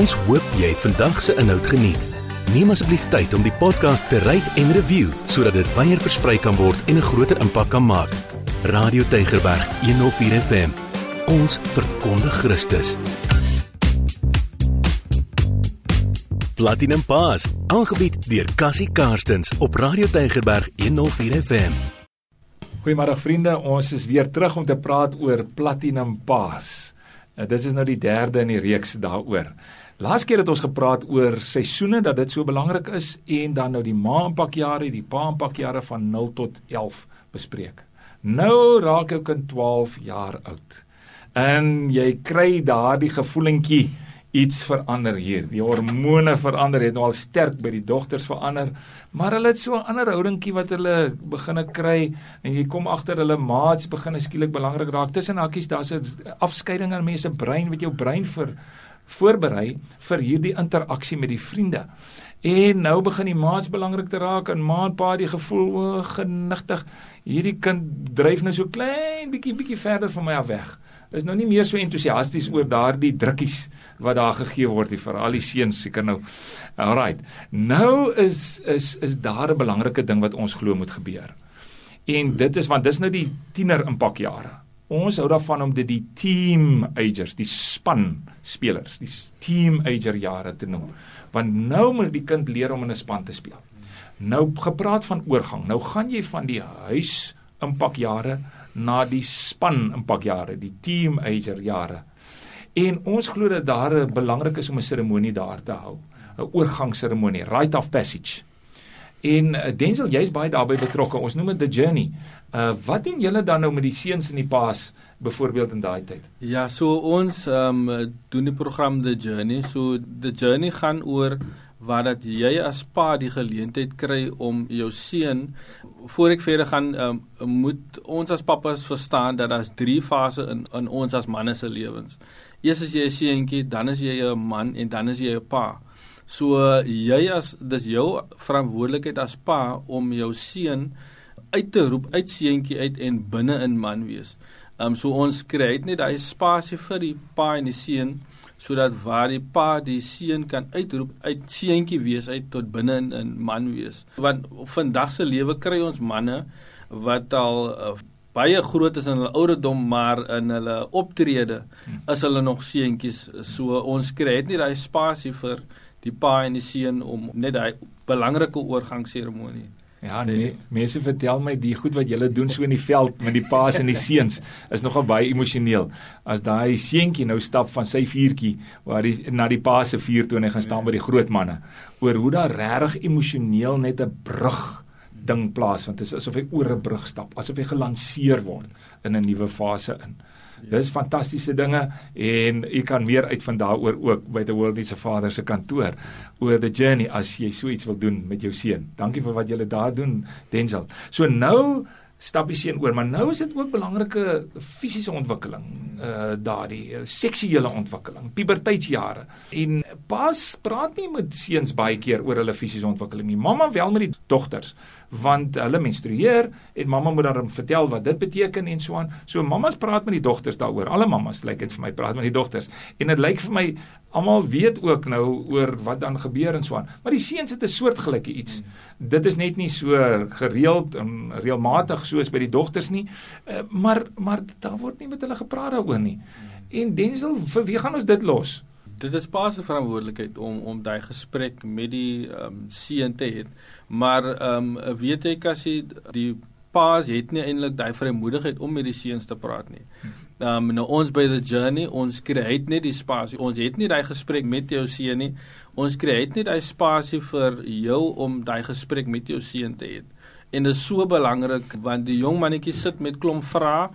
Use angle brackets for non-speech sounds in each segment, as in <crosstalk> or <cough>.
Ons hoop jy het vandag se inhoud geniet. Neem asseblief tyd om die podcast te rate en review sodat dit wyer versprei kan word en 'n groter impak kan maak. Radio Tygerberg 104 FM. Ons verkondig Christus. Platinum Pass, aangebied deur Cassie Karstens op Radio Tygerberg 104 FM. Goeiemôre vriende, ons is weer terug om te praat oor Platinum Pass. Nou, dit is nou die derde in die reeks daaroor. Laas keer het ons gepraat oor seisoene dat dit so belangrik is en dan nou die maampakjare, die paampakjare van 0 tot 11 bespreek. Nou raak jou kind 12 jaar oud. En jy kry daardie gevoelentjie iets verander hier. Die hormone verander, het nou al sterk by die dogters verander, maar hulle het so 'n ander houdingkie wat hulle begine kry en jy kom agter hulle maats begin skielik belangrik raak. Tussen hakkies daar's 'n afskeiding in mense brein wat jou brein vir voorberei vir hierdie interaksie met die vriende. En nou begin die maats belangrik te raak en maatpa die gevoel o, genigtig. Hierdie kind dryf nou so klein bietjie bietjie verder van my af weg. Is nou nie meer so entoesiasties oor daardie drukkies wat daar gegee word nie vir al die seuns seker nou. Alraight. Nou is is is daar 'n belangrike ding wat ons glo moet gebeur. En dit is want dis nou die tiener impakjare. Ons hou daarvan om dit die team agers, die span spelers, die team ager jare te noem. Want nou moet die kind leer om in 'n span te speel. Nou gepraat van oorgang. Nou gaan jy van die huis impakjare na die span impakjare, die team ager jare. En ons glo dat daar 'n belangrik is om 'n seremonie daar te hou, 'n oorgangsseremonie, rite of passage. En uh, Denzel, jy's baie daarbey betrokke. Ons noem dit the journey. Uh wat doen julle dan nou met die seuns en die paas byvoorbeeld in daai tyd? Ja, so ons ehm um, doen die program the journey. So the journey gaan oor waar dat jy as pa die geleentheid kry om jou seun voor ek verder gaan um, moet ons as pappas verstaan dat daar's drie fases in in ons as manne se lewens. Eers as jy 'n seentjie, dan is jy 'n man en dan is jy 'n pa. So jy as dis jou verantwoordelikheid as pa om jou seun uit te roep uit seentjie uit en binne in man wees. Ehm um, so ons kry net daai spasie vir die pa en die seun sodat waar die pa die seun kan uitroep uit seentjie wees uit tot binne in, in man wees. Want vandag se lewe kry ons manne wat al uh, baie groot is in hulle ouderdom maar in hulle optrede hmm. is hulle nog seentjies so ons kry nie daai spasie vir die pa en die seun om net daai belangrike oorgangsseremonie Ja, nee, mense vertel my die goed wat julle doen so in die veld met die paas en die <laughs> seuns is nogal baie emosioneel. As daai seentjie nou stap van sy vuurtjie waar hy na die pa se vuur toe en hy gaan staan by die groot manne oor hoe daar regtig emosioneel net 'n brug ding plaasvind. Dit is asof hy oor 'n brug stap, asof hy gelanseer word in 'n nuwe fase in. Ja. Dis fantastiese dinge en u kan meer uitvind daaroor ook by the World se Vader se kantoor oor the journey as jy so iets wil doen met jou seun. Dankie vir wat jy daar doen Denzel. So nou stap die seun oor, maar nou is dit ook belangrike fisiese ontwikkeling, uh daardie uh, seksuele ontwikkeling, puberteitsjare. En pas praat nie met seuns baie keer oor hulle fisiese ontwikkeling nie. Mamma wel met die dogters want hulle menstrueer en mamma moet dan vertel wat dit beteken en so aan. So mammas praat met die dogters daaroor. Alle mammas lyk like dit vir my praat met die dogters. En dit lyk vir my almal weet ook nou oor wat dan gebeur en so aan. Maar die seuns het 'n soortgelyke iets. Dit is net nie so gereeld en reëlmatig soos by die dogters nie. Uh, maar maar daar word nie met hulle gepraat daaroor nie. En Denzel, vir wie gaan ons dit los? Dit is pa se verantwoordelikheid om om daai gesprek met die ehm um, seun te hê. Maar ehm um, weet jy Cassie die pa's het nie eintlik daai vrymoedigheid om met die seuns te praat nie. Ehm um, nou ons by the journey ons kry net die spasie. Ons het nie daai gesprek met jou seun nie. Ons kry net daai spasie vir jou om daai gesprek met jou seun te hê. En dit is so belangrik want die jong mannetjie sit met klomp vrae.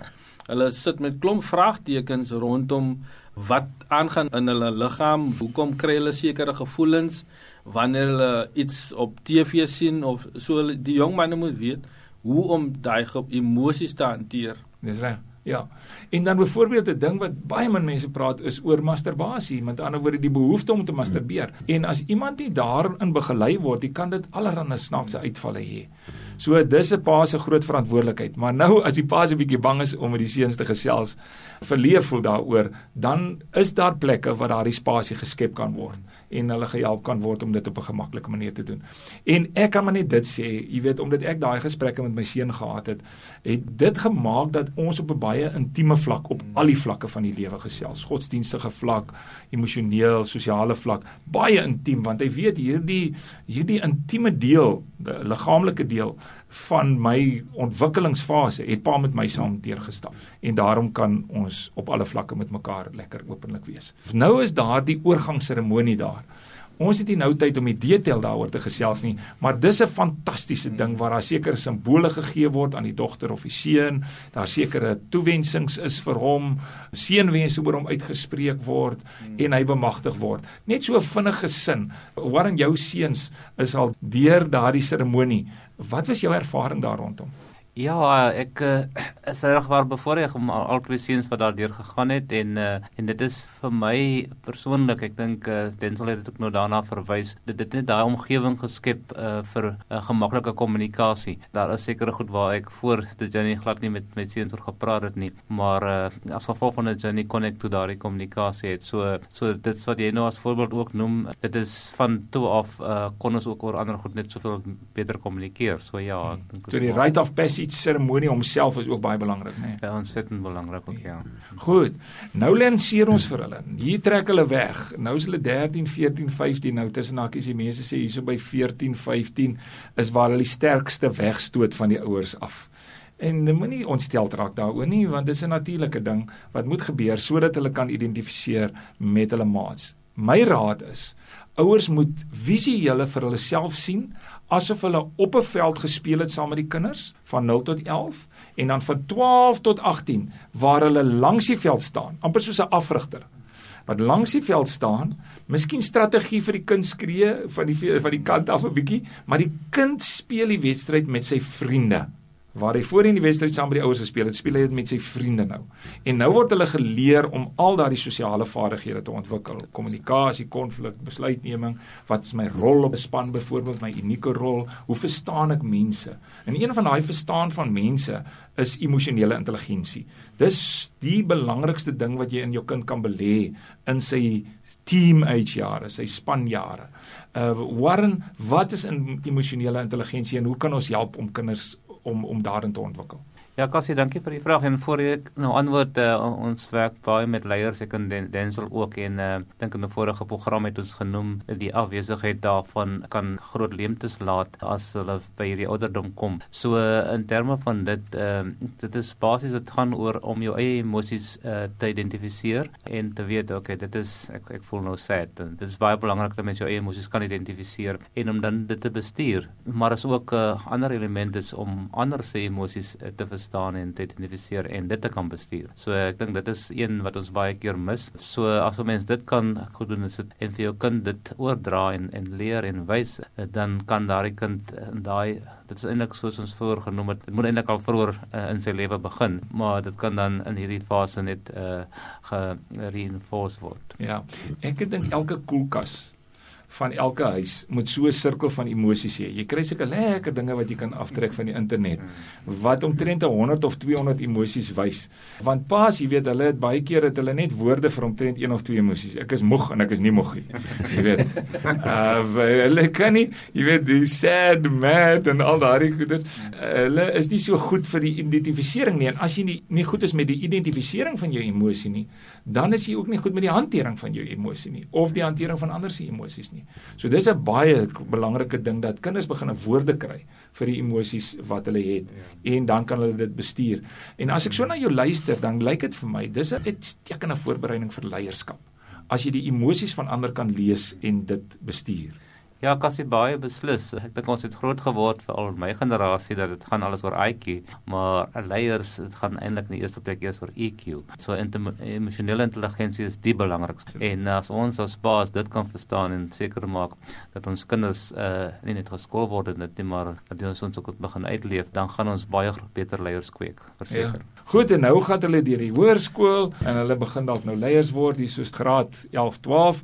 Hulle sit met klomp vraagtekens rondom wat aangaan in hulle liggaam, hoekom kry hulle sekere gevoelens wanneer hulle iets op TV sien of so die jong manne moet weet hoe om daai emosies te hanteer. Dis reg. Ja. En dan byvoorbeeld 'n ding wat baie min mense praat is oor masturbasie, met ander woorde die behoefte om te masturbeer. En as iemand nie daarin begelei word, dan kan dit allerlei snaakse uitvalle hê. So dis 'n pa se groot verantwoordelikheid. Maar nou as die pa se bietjie bang is om met die seuns te gesels, verleef voel daaroor, dan is daar plekke waar daardie spasie geskep kan word en hulle gehelp kan word om dit op 'n gemaklike manier te doen. En ek kan maar net dit sê, jy weet, omdat ek daai gesprekke met my seun gehad het, het dit gemaak dat ons op 'n baie intieme vlak op al die vlakke van die lewe gesels, godsdienstige vlak, emosioneel, sosiale vlak, baie intiem want hy weet hierdie hierdie intieme deel, die liggaamlike deel van my ontwikkelingsfase het pa met my saam deurgestap en daarom kan ons op alle vlakke met mekaar lekker openlik wees. Nou is daar die oorgangsseremonie daar. Ons het nie nou tyd om die detail daaroor te gesels nie, maar dis 'n fantastiese ding waar daar sekere simbole gegee word aan die dogter of die seun, daar sekere toewensings is vir hom, seënwense oor hom uitgespreek word en hy bemagtig word. Net so vinnige sin. Waarin jou seuns is al deur daardie seremonie. Wat was jou ervaring daar rondom? Ja, ek uh, is reg waar bevoorreg om al, al twee seuns wat daardeur gegaan het en uh, en dit is vir my persoonlik, ek dink uh, Denzel het dit ook nou daarna verwys, dit het net daai omgewing geskep uh, vir 'n uh, gemaklike kommunikasie. Daar is sekere goed waar ek voor die journey glad nie met met seuns oor gepraat het nie, maar uh, as gevolg van die journey connect toe daardie kommunikasie het. So so dit wat jy nou as voorbeeld ook noem, dit is van toe af uh, kon ons ook oor ander goed net soveel beter kommunikeer. So ja, ek dink So die rite of passage seremonie homself is ook baie belangrik, né? Nee. Ja, ontsettend belangrik ook ja. Goed. Nou lanseer ons vir hulle. Hier trek hulle weg. Nou is hulle 13, 14, 15 nou tussen hakies die mense sê hierso by 14, 15 is waar hulle die sterkste wegstoot van die ouers af. En moenie ontstel raak daaroor nie want dit is 'n natuurlike ding wat moet gebeur sodat hulle kan identifiseer met hulle maats. My raad is ouers moet visuele vir hulle self sien asof hulle op 'n veld gespeel het saam met die kinders van 0 tot 11 en dan van 12 tot 18 waar hulle langs die veld staan, amper soos 'n afrigter. Wat langs die veld staan, miskien strategie vir die kind skree van die van die kant af 'n bietjie, maar die kind speel die wedstryd met sy vriende waar hy voorheen die wedstryd saam met die ouers gespeel het, speel hy dit met sy vriende nou. En nou word hulle geleer om al daardie sosiale vaardighede te ontwikkel, kommunikasie, konflik, besluitneming, wat is my rol op 'n span byvoorbeeld, my unieke rol, hoe verstaan ek mense? En een van daai verstaan van mense is emosionele intelligensie. Dis die belangrikste ding wat jy in jou kind kan belê in sy team age jare, sy spanjare. Uh Warren, wat is in emosionele intelligensie en hoe kan ons help om kinders om om daarin te ontwikkel. Ja, Cassie, dankie vir die vraag en voor ek nou antwoord uh, ons werk baie met leiers ek en Denzel ook en uh, dink in 'n vorige program het ons genoem die afwesigheid daarvan kan groot leemtes laat as hulle by hierdie ouderdom kom. So uh, in terme van dit uh, dit is basies dit gaan oor om jou eie emosies uh, te identifiseer en te weet okay, dit is ek ek voel nou sad. Dit is baie belangrik dat mens jou eie emosies kan identifiseer en om dan dit te bestuur. Maar is ook 'n uh, ander element is om ander se emosies uh, te verstaan en te identifiseer en dit te kan bestuur. So ek dink dit is een wat ons baie keer mis. So as 'n mens dit kan goed doen is dit en vir jou kind dit oordra en en leer en wys, dan kan daardie kind in daai dit is eintlik soos ons vroeër genoem het, dit moet eintlik al vroeër uh, in sy lewe begin, maar dit kan dan in hierdie fase net uh gereinforce word. Ja. Ek dink elke koelkas van elke huis moet so 'n sirkel van emosies hê. Jy kry seker lekker dinge wat jy kan aftrek van die internet wat omtrent 100 of 200 emosies wys. Want paas, jy weet, hulle het baie keer het hulle net woorde vir omtrent een of twee emosies. Ek is moeg en ek is nie moeg nie. Jy weet. <laughs> Uh hulle kan nie, jy weet, die sad, mad en al daardie goeders. Hulle is nie so goed vir die identifisering nie. En as jy nie nie goed is met die identifisering van jou emosie nie, dan is jy ook nie goed met die hantering van jou emosie nie of die hantering van ander se emosies nie. So dis 'n baie belangrike ding dat kinders begin 'n woorde kry vir die emosies wat hulle het ja. en dan kan hulle dit bestuur. En as ek so na jou luister, dan lyk dit vir my dis 'n uitstekende voorbereiding vir leierskap. As jy die emosies van ander kan lees en dit bestuur. Ja, Cassie baie beslis. Ek dink ons het groot geword vir al my generasie dat dit gaan alles oor IQ, maar leiers dit gaan eintlik in die eerste plek eers oor EQ. So emosionele intelligensie is die belangrikste. En as ons as baas dit kan verstaan en seker maak dat ons kinders uh nie net geskool word en dit nie maar dat ons ons ook begin uitleef, dan gaan ons baie beter leiers kweek, verseker. Ja. Goed, en nou gaan hulle deur die hoërskool en hulle begin dalk nou leiers word, hier soos graad 11, 12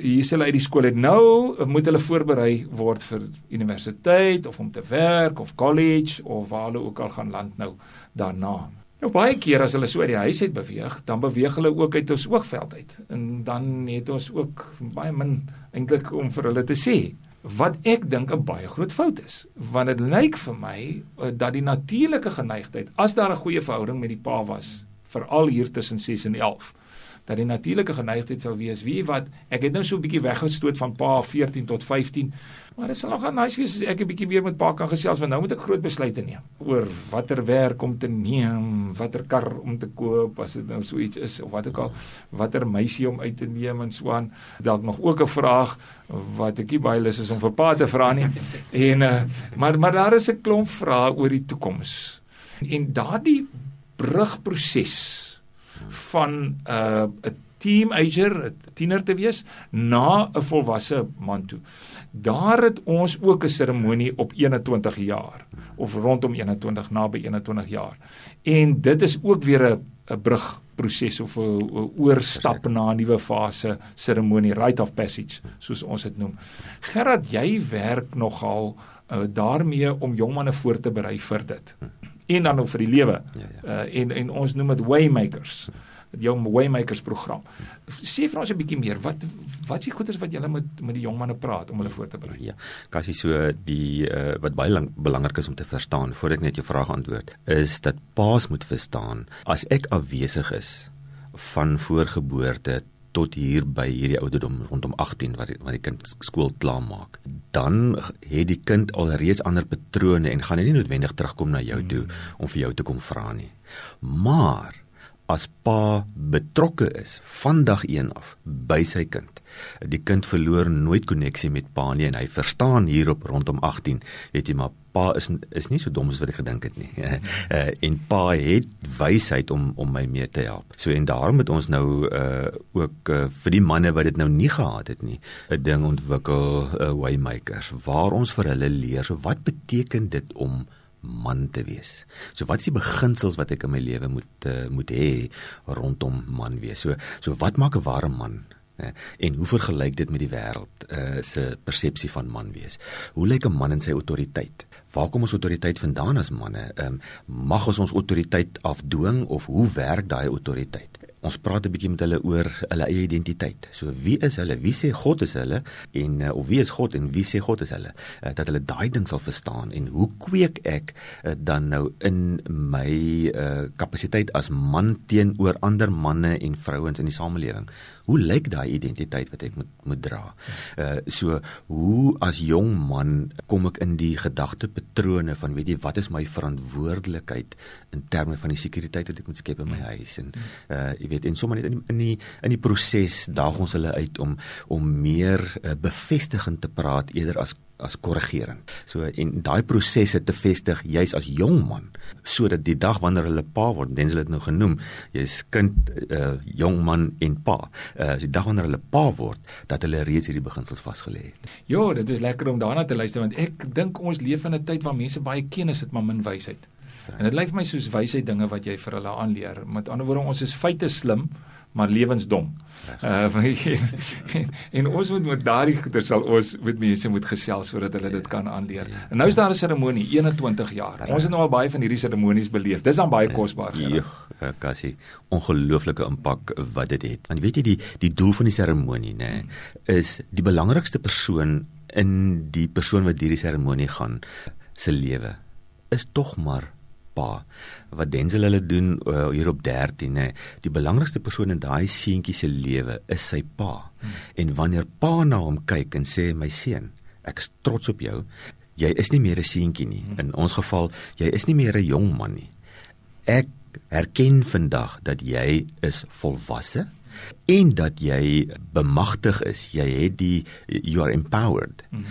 hier is hulle uit die skool het nou moet hulle voorberei word vir universiteit of om te werk of college of waar hulle ook al gaan land nou daarna. Nou baie keer as hulle so uit die huis uit beweeg, dan beweeg hulle ook uit ons oogveld uit en dan het ons ook baie min eintlik om vir hulle te sê wat ek dink 'n baie groot fout is want dit lyk vir my uh, dat die natuurlike geneigtheid as daar 'n goeie verhouding met die pa was veral hier tussen 6 en 11 dat die natuurlike geneigtheid sal wees. Wie wat ek het nou so 'n bietjie weggestoot van pa 14 tot 15 maar dit sal nog nice wees as ek 'n bietjie weer met pa kan gesels want nou moet ek groot besluite neem oor watter werk om te neem watter kar om te koop as dit nou so iets is of wat ook al watter meisie om uit te neem en so aan. Dalk nog ook 'n vraag wat ek nie baie lus is om vir pa te vra nie. <laughs> En uh, maar maar daar is 'n klomp vrae oor die toekoms. En daardie brugproses van 'n uh, 'n teenager, 'n tiener te wees na 'n volwasse man toe. Daar het ons ook 'n seremonie op 21 jaar of rondom 21 naby 21 jaar. En dit is ook weer 'n 'n brugproses of 'n oorstap na 'n nuwe fase seremonie, rite of passage soos ons dit noem. Gerard, jy werk nogal uh, daarmee om jong manne voor te berei vir dit en dan ook vir die lewe. Ja, ja. Uh, en en ons noem dit waymakers. Jou waymakers program. Sê vir ons 'n bietjie meer. Wat wat is die goeders wat julle met met die jong manne praat om hulle voor te berei? Ja. Kassie so die uh, wat baie lang, belangrik is om te verstaan voor ek net jou vraag antwoord, is dat paas moet verstaan as ek afwesig is van voorgeboorte tot hier by hierdie ouderdom rondom 18 wat die, wat die kind skool klaar maak dan het die kind alreeds ander patrone en gaan nie noodwendig terugkom na jou toe om vir jou te kom vra nie. Maar as pa betrokke is van dag 1 af by sy kind. Die kind verloor nooit koneksie met pa nie en hy verstaan hierop rondom 18, weet jy maar pa is is nie so dom as wat ek gedink het nie. uh, <laughs> en pa het wysheid om om my mee te help. So en daarom het ons nou uh ook uh, vir die manne wat dit nou nie gehad het nie, 'n ding ontwikkel, uh, waymakers waar ons vir hulle leer so wat beteken dit om man te wees. So wat is die beginsels wat ek in my lewe moet uh, moet hê rondom man wees? So so wat maak 'n ware man? Ne? En hoe vergelyk dit met die wêreld uh, se persepsie van man wees? Hoe lyk 'n man in sy autoriteit? Waar kom ons autoriteit vandaan as manne? Ehm um, mag ons ons autoriteit afdwing of hoe werk daai autoriteit? Ons praat 'n bietjie met hulle oor hulle eie identiteit. So wie is hulle? Wie sê God is hulle? En uh, of wie is God en wie sê God is hulle? Uh, dat hulle daai ding sal verstaan en hoe kweek ek uh, dan nou in my uh, kapasiteit as man teenoor ander manne en vrouens in die samelewing? Hoe lyk daai identiteit wat ek moet moet dra? Uh so hoe as jong man kom ek in die gedagtepatrone van weet jy wat is my verantwoordelikheid in terme van die sekuriteit wat ek moet skep in my huis en uh jy weet en sommer net in die, in die in die proses daag ons hulle uit om om meer uh, bevestigend te praat eerder as as korrigering. So en daai prosesse te vestig juis as jong man sodat die dag wanneer hulle pa word, dan hulle dit nou genoem, jy's kind, uh, jong man en pa. Uh die dag wanneer hulle pa word, dat hulle reeds hierdie beginsels vasgelê het. Ja, dit is lekker om daarna te luister want ek dink ons leef in 'n tyd waar mense baie kennis het maar min wysheid. En dit lyk vir my soos wysheid dinge wat jy vir hulle aanleer. Met ander woorde, ons is feite slim, maar lewensdom. Uh <laughs> en, en ons moet met daardie goeie sal ons met mense moet gesels sodat hulle dit kan aanleer. En nou is daar 'n seremonie 21 jaar. Ons het nou al baie van hierdie seremonies beleef. Dis dan baie kosbaar. Ja, Cassie, ongelooflike impak wat dit het. Want weet jy die die doel van die seremonie nê nee, is die belangrikste persoon in die persoon wat hierdie seremonie gaan se lewe is tog maar pa. Wat Denzel hulle doen uh, hier op 13 nê. Die belangrikste persoon in daai seentjie se lewe is sy pa. Hmm. En wanneer pa na hom kyk en sê my seun, ek is trots op jou. Jy is nie meer 'n seentjie nie. Hmm. In ons geval, jy is nie meer 'n jong man nie. Ek erken vandag dat jy is volwasse en dat jy bemagtig is. Jy het die you are empowered. Hmm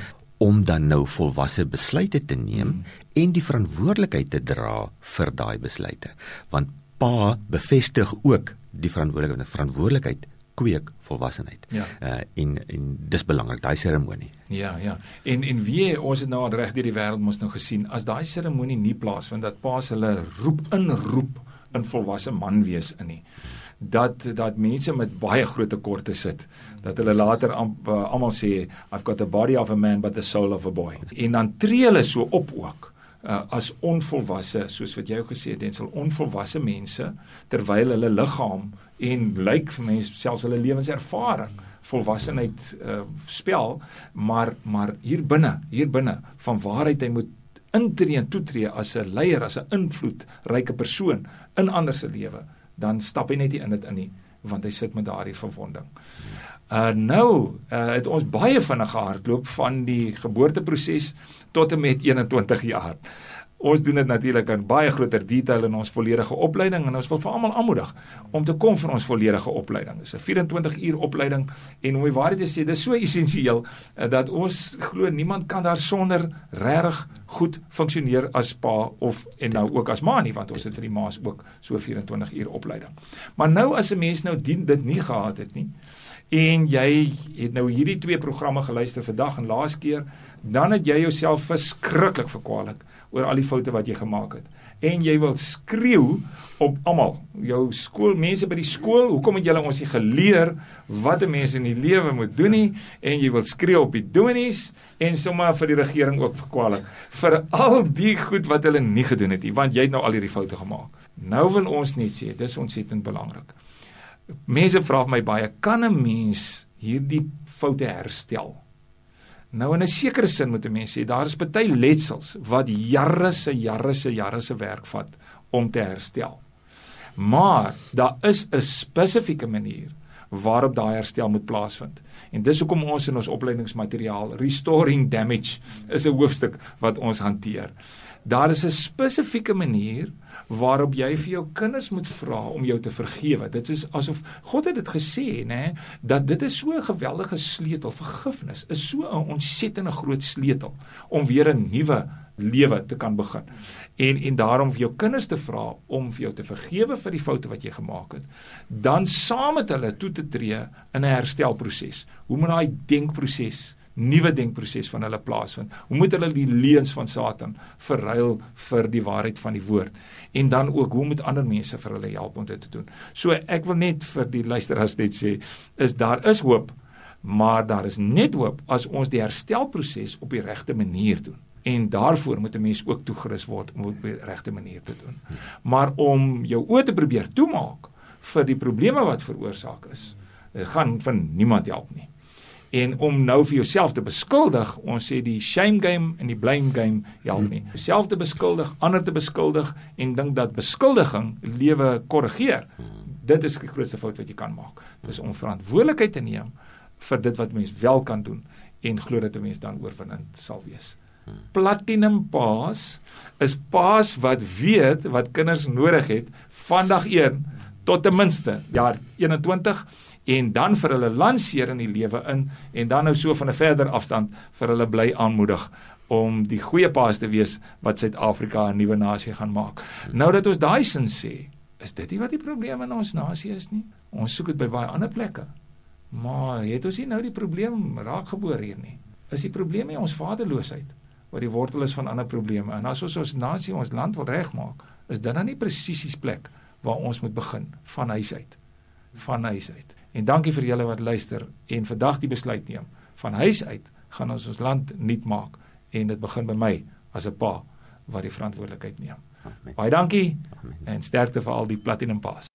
om dan nou volwasse besluite te neem hmm en die verantwoordelikheid te dra vir daai besluite. Want pa bevestig ook die verantwoordelikheid, verantwoordelikheid kweek volwassenheid. Ja. Uh en en dis belangrik daai seremonie. Ja, ja. En en wie ons het nou al reg deur die wêreld mos nou gesien as daai seremonie nie plaasvind dat pa se hulle roep inroep in volwasse man wees in nie dat dat mense met baie groot tekorte sit dat hulle later uh, almal sê I've got the body of a man but the soul of a boy. En dan tree hulle so op ook uh, as onvolwasse soos wat jy gesê het, densel onvolwasse mense terwyl hulle liggaam en lyk vir mense selfs hulle lewenservaring volwassenheid uh, spel maar maar hier binne hier binne van waarheid hy moet intree en toetree as 'n leier as 'n invloedryke persoon in ander se lewe dan stap hy net nie in dit in nie want hy sit met daardie verwonding. Uh nou uh, het ons baie vinnig gehardloop van die geboorteproses tot en met 21 jaar. Ons doen dit natuurlik in baie groter detail in ons volledige opleiding en ons wil vir almal aanmoedig om te kom vir ons volledige opleiding. Dit is 'n 24 uur opleiding en om die waarheid te sê, dis so essensieel uh, dat ons glo niemand kan daar sonder regtig goed funksioneer as pa of en nou ook as ma nie want ons het vir die ma's ook so 24 uur opleiding. Maar nou as 'n mens nou dien dit nie gehad het nie en jy het nou hierdie twee programme geluister vandag en laas keer, dan het jy jouself verskriklik verkwalik oor al die foute wat jy gemaak het. En jy wil skreeu op almal, jou skoolmense by die skool, hoekom het julle ons nie geleer wat 'n mens in die lewe moet doen nie en jy wil skreeu op die dominees en sommer vir die regering ook verkwalik vir al die goed wat hulle nie gedoen het nie, want jy het nou al hierdie foute gemaak. Nou wil ons net sê, dis ontsettend belangrik. Mense vra my baie, kan 'n mens hierdie foute herstel? Nou in 'n sekere sin moet 'n mens sê daar is baie letsels wat jare se jare se jare se werk vat om te herstel. Maar daar is 'n spesifieke manier waarop daai herstel moet plaasvind. En dis hoekom ons in ons opleidingsmateriaal Restoring Damage is 'n hoofstuk wat ons hanteer. Daar is 'n spesifieke manier waarop jy vir jou kinders moet vra om jou te vergewe. Dit is asof God het dit gesê, nê, dat dit is so 'n geweldige sleutel. Vergifnis is so 'n ontsettende groot sleutel om weer 'n nuwe lewe te kan begin. En en daarom vir jou kinders te vra om vir jou te vergewe vir die foute wat jy gemaak het, dan saam met hulle toe te tree in 'n herstelproses. Hoe moet daai denkproses nuwe denkproses van hulle plaasvind. Hoe moet hulle die leuns van Satan verruil vir die waarheid van die woord? En dan ook hoe moet ander mense vir hulle help om dit te doen? So ek wil net vir die luisteraars net sê, is daar is hoop, maar daar is net hoop as ons die herstelproses op die regte manier doen. En daarvoor moet 'n mens ook toegerus word om op die regte manier te doen. Maar om jou oë te probeer toemaak vir die probleme wat veroorsaak is, gaan van niemand help nie en om nou vir jouself te beskuldig, ons sê die shame game en die blame game help nie. Jouself te beskuldig, ander te beskuldig en dink dat beskuldiging lewe korrigeer. Dit is die grootste fout wat jy kan maak. Dis om verantwoordelikheid te neem vir dit wat mens wel kan doen en glo dat 'n mens dan oorwinnend sal wees. Platinum paas is paas wat weet wat kinders nodig het vandag 1 tot ten minste jaar 21 en dan vir hulle lanseer in die lewe in en dan nou so van 'n verder afstand vir hulle bly aanmoedig om die goeie paas te wees wat Suid-Afrika 'n nuwe nasie gaan maak. Nou dat ons daai sin sê, is dit nie wat die probleem in ons nasie is nie. Ons soek dit by baie ander plekke. Maar het ons nie nou die probleem raakgeboor hier nie. Is die probleem nie ons vaderloosheid wat die wortel is van ander probleme. En as ons ons nasie, ons land wil regmaak, is dit dan nie presies die plek waar ons moet begin van huis uit. Van huis uit. En dankie vir julle wat luister en vandag die besluit neem. Van huis uit gaan ons ons land nuut maak en dit begin by my as 'n pa wat die verantwoordelikheid neem. Amen. Baie dankie Amen. en sterkte vir al die platinum paas.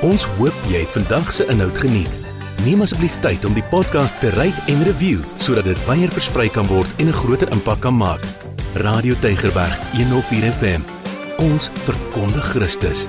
Ons hoop jy het vandag se inhoud geniet. Neem asseblief tyd om die podcast te rate en review sodat dit wyer versprei kan word en 'n groter impak kan maak. Radio Tygerberg 104 FM. Ons verkondig Christus.